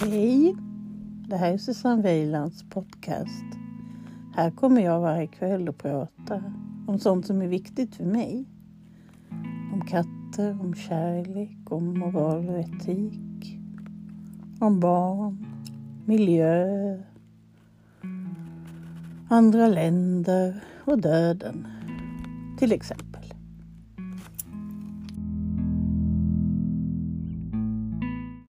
Hej! Det här är Susanne Weilands podcast. Här kommer jag varje kväll och prata om sånt som är viktigt för mig. Om katter, om kärlek, om moral och etik. Om barn, miljö, andra länder och döden. Till exempel.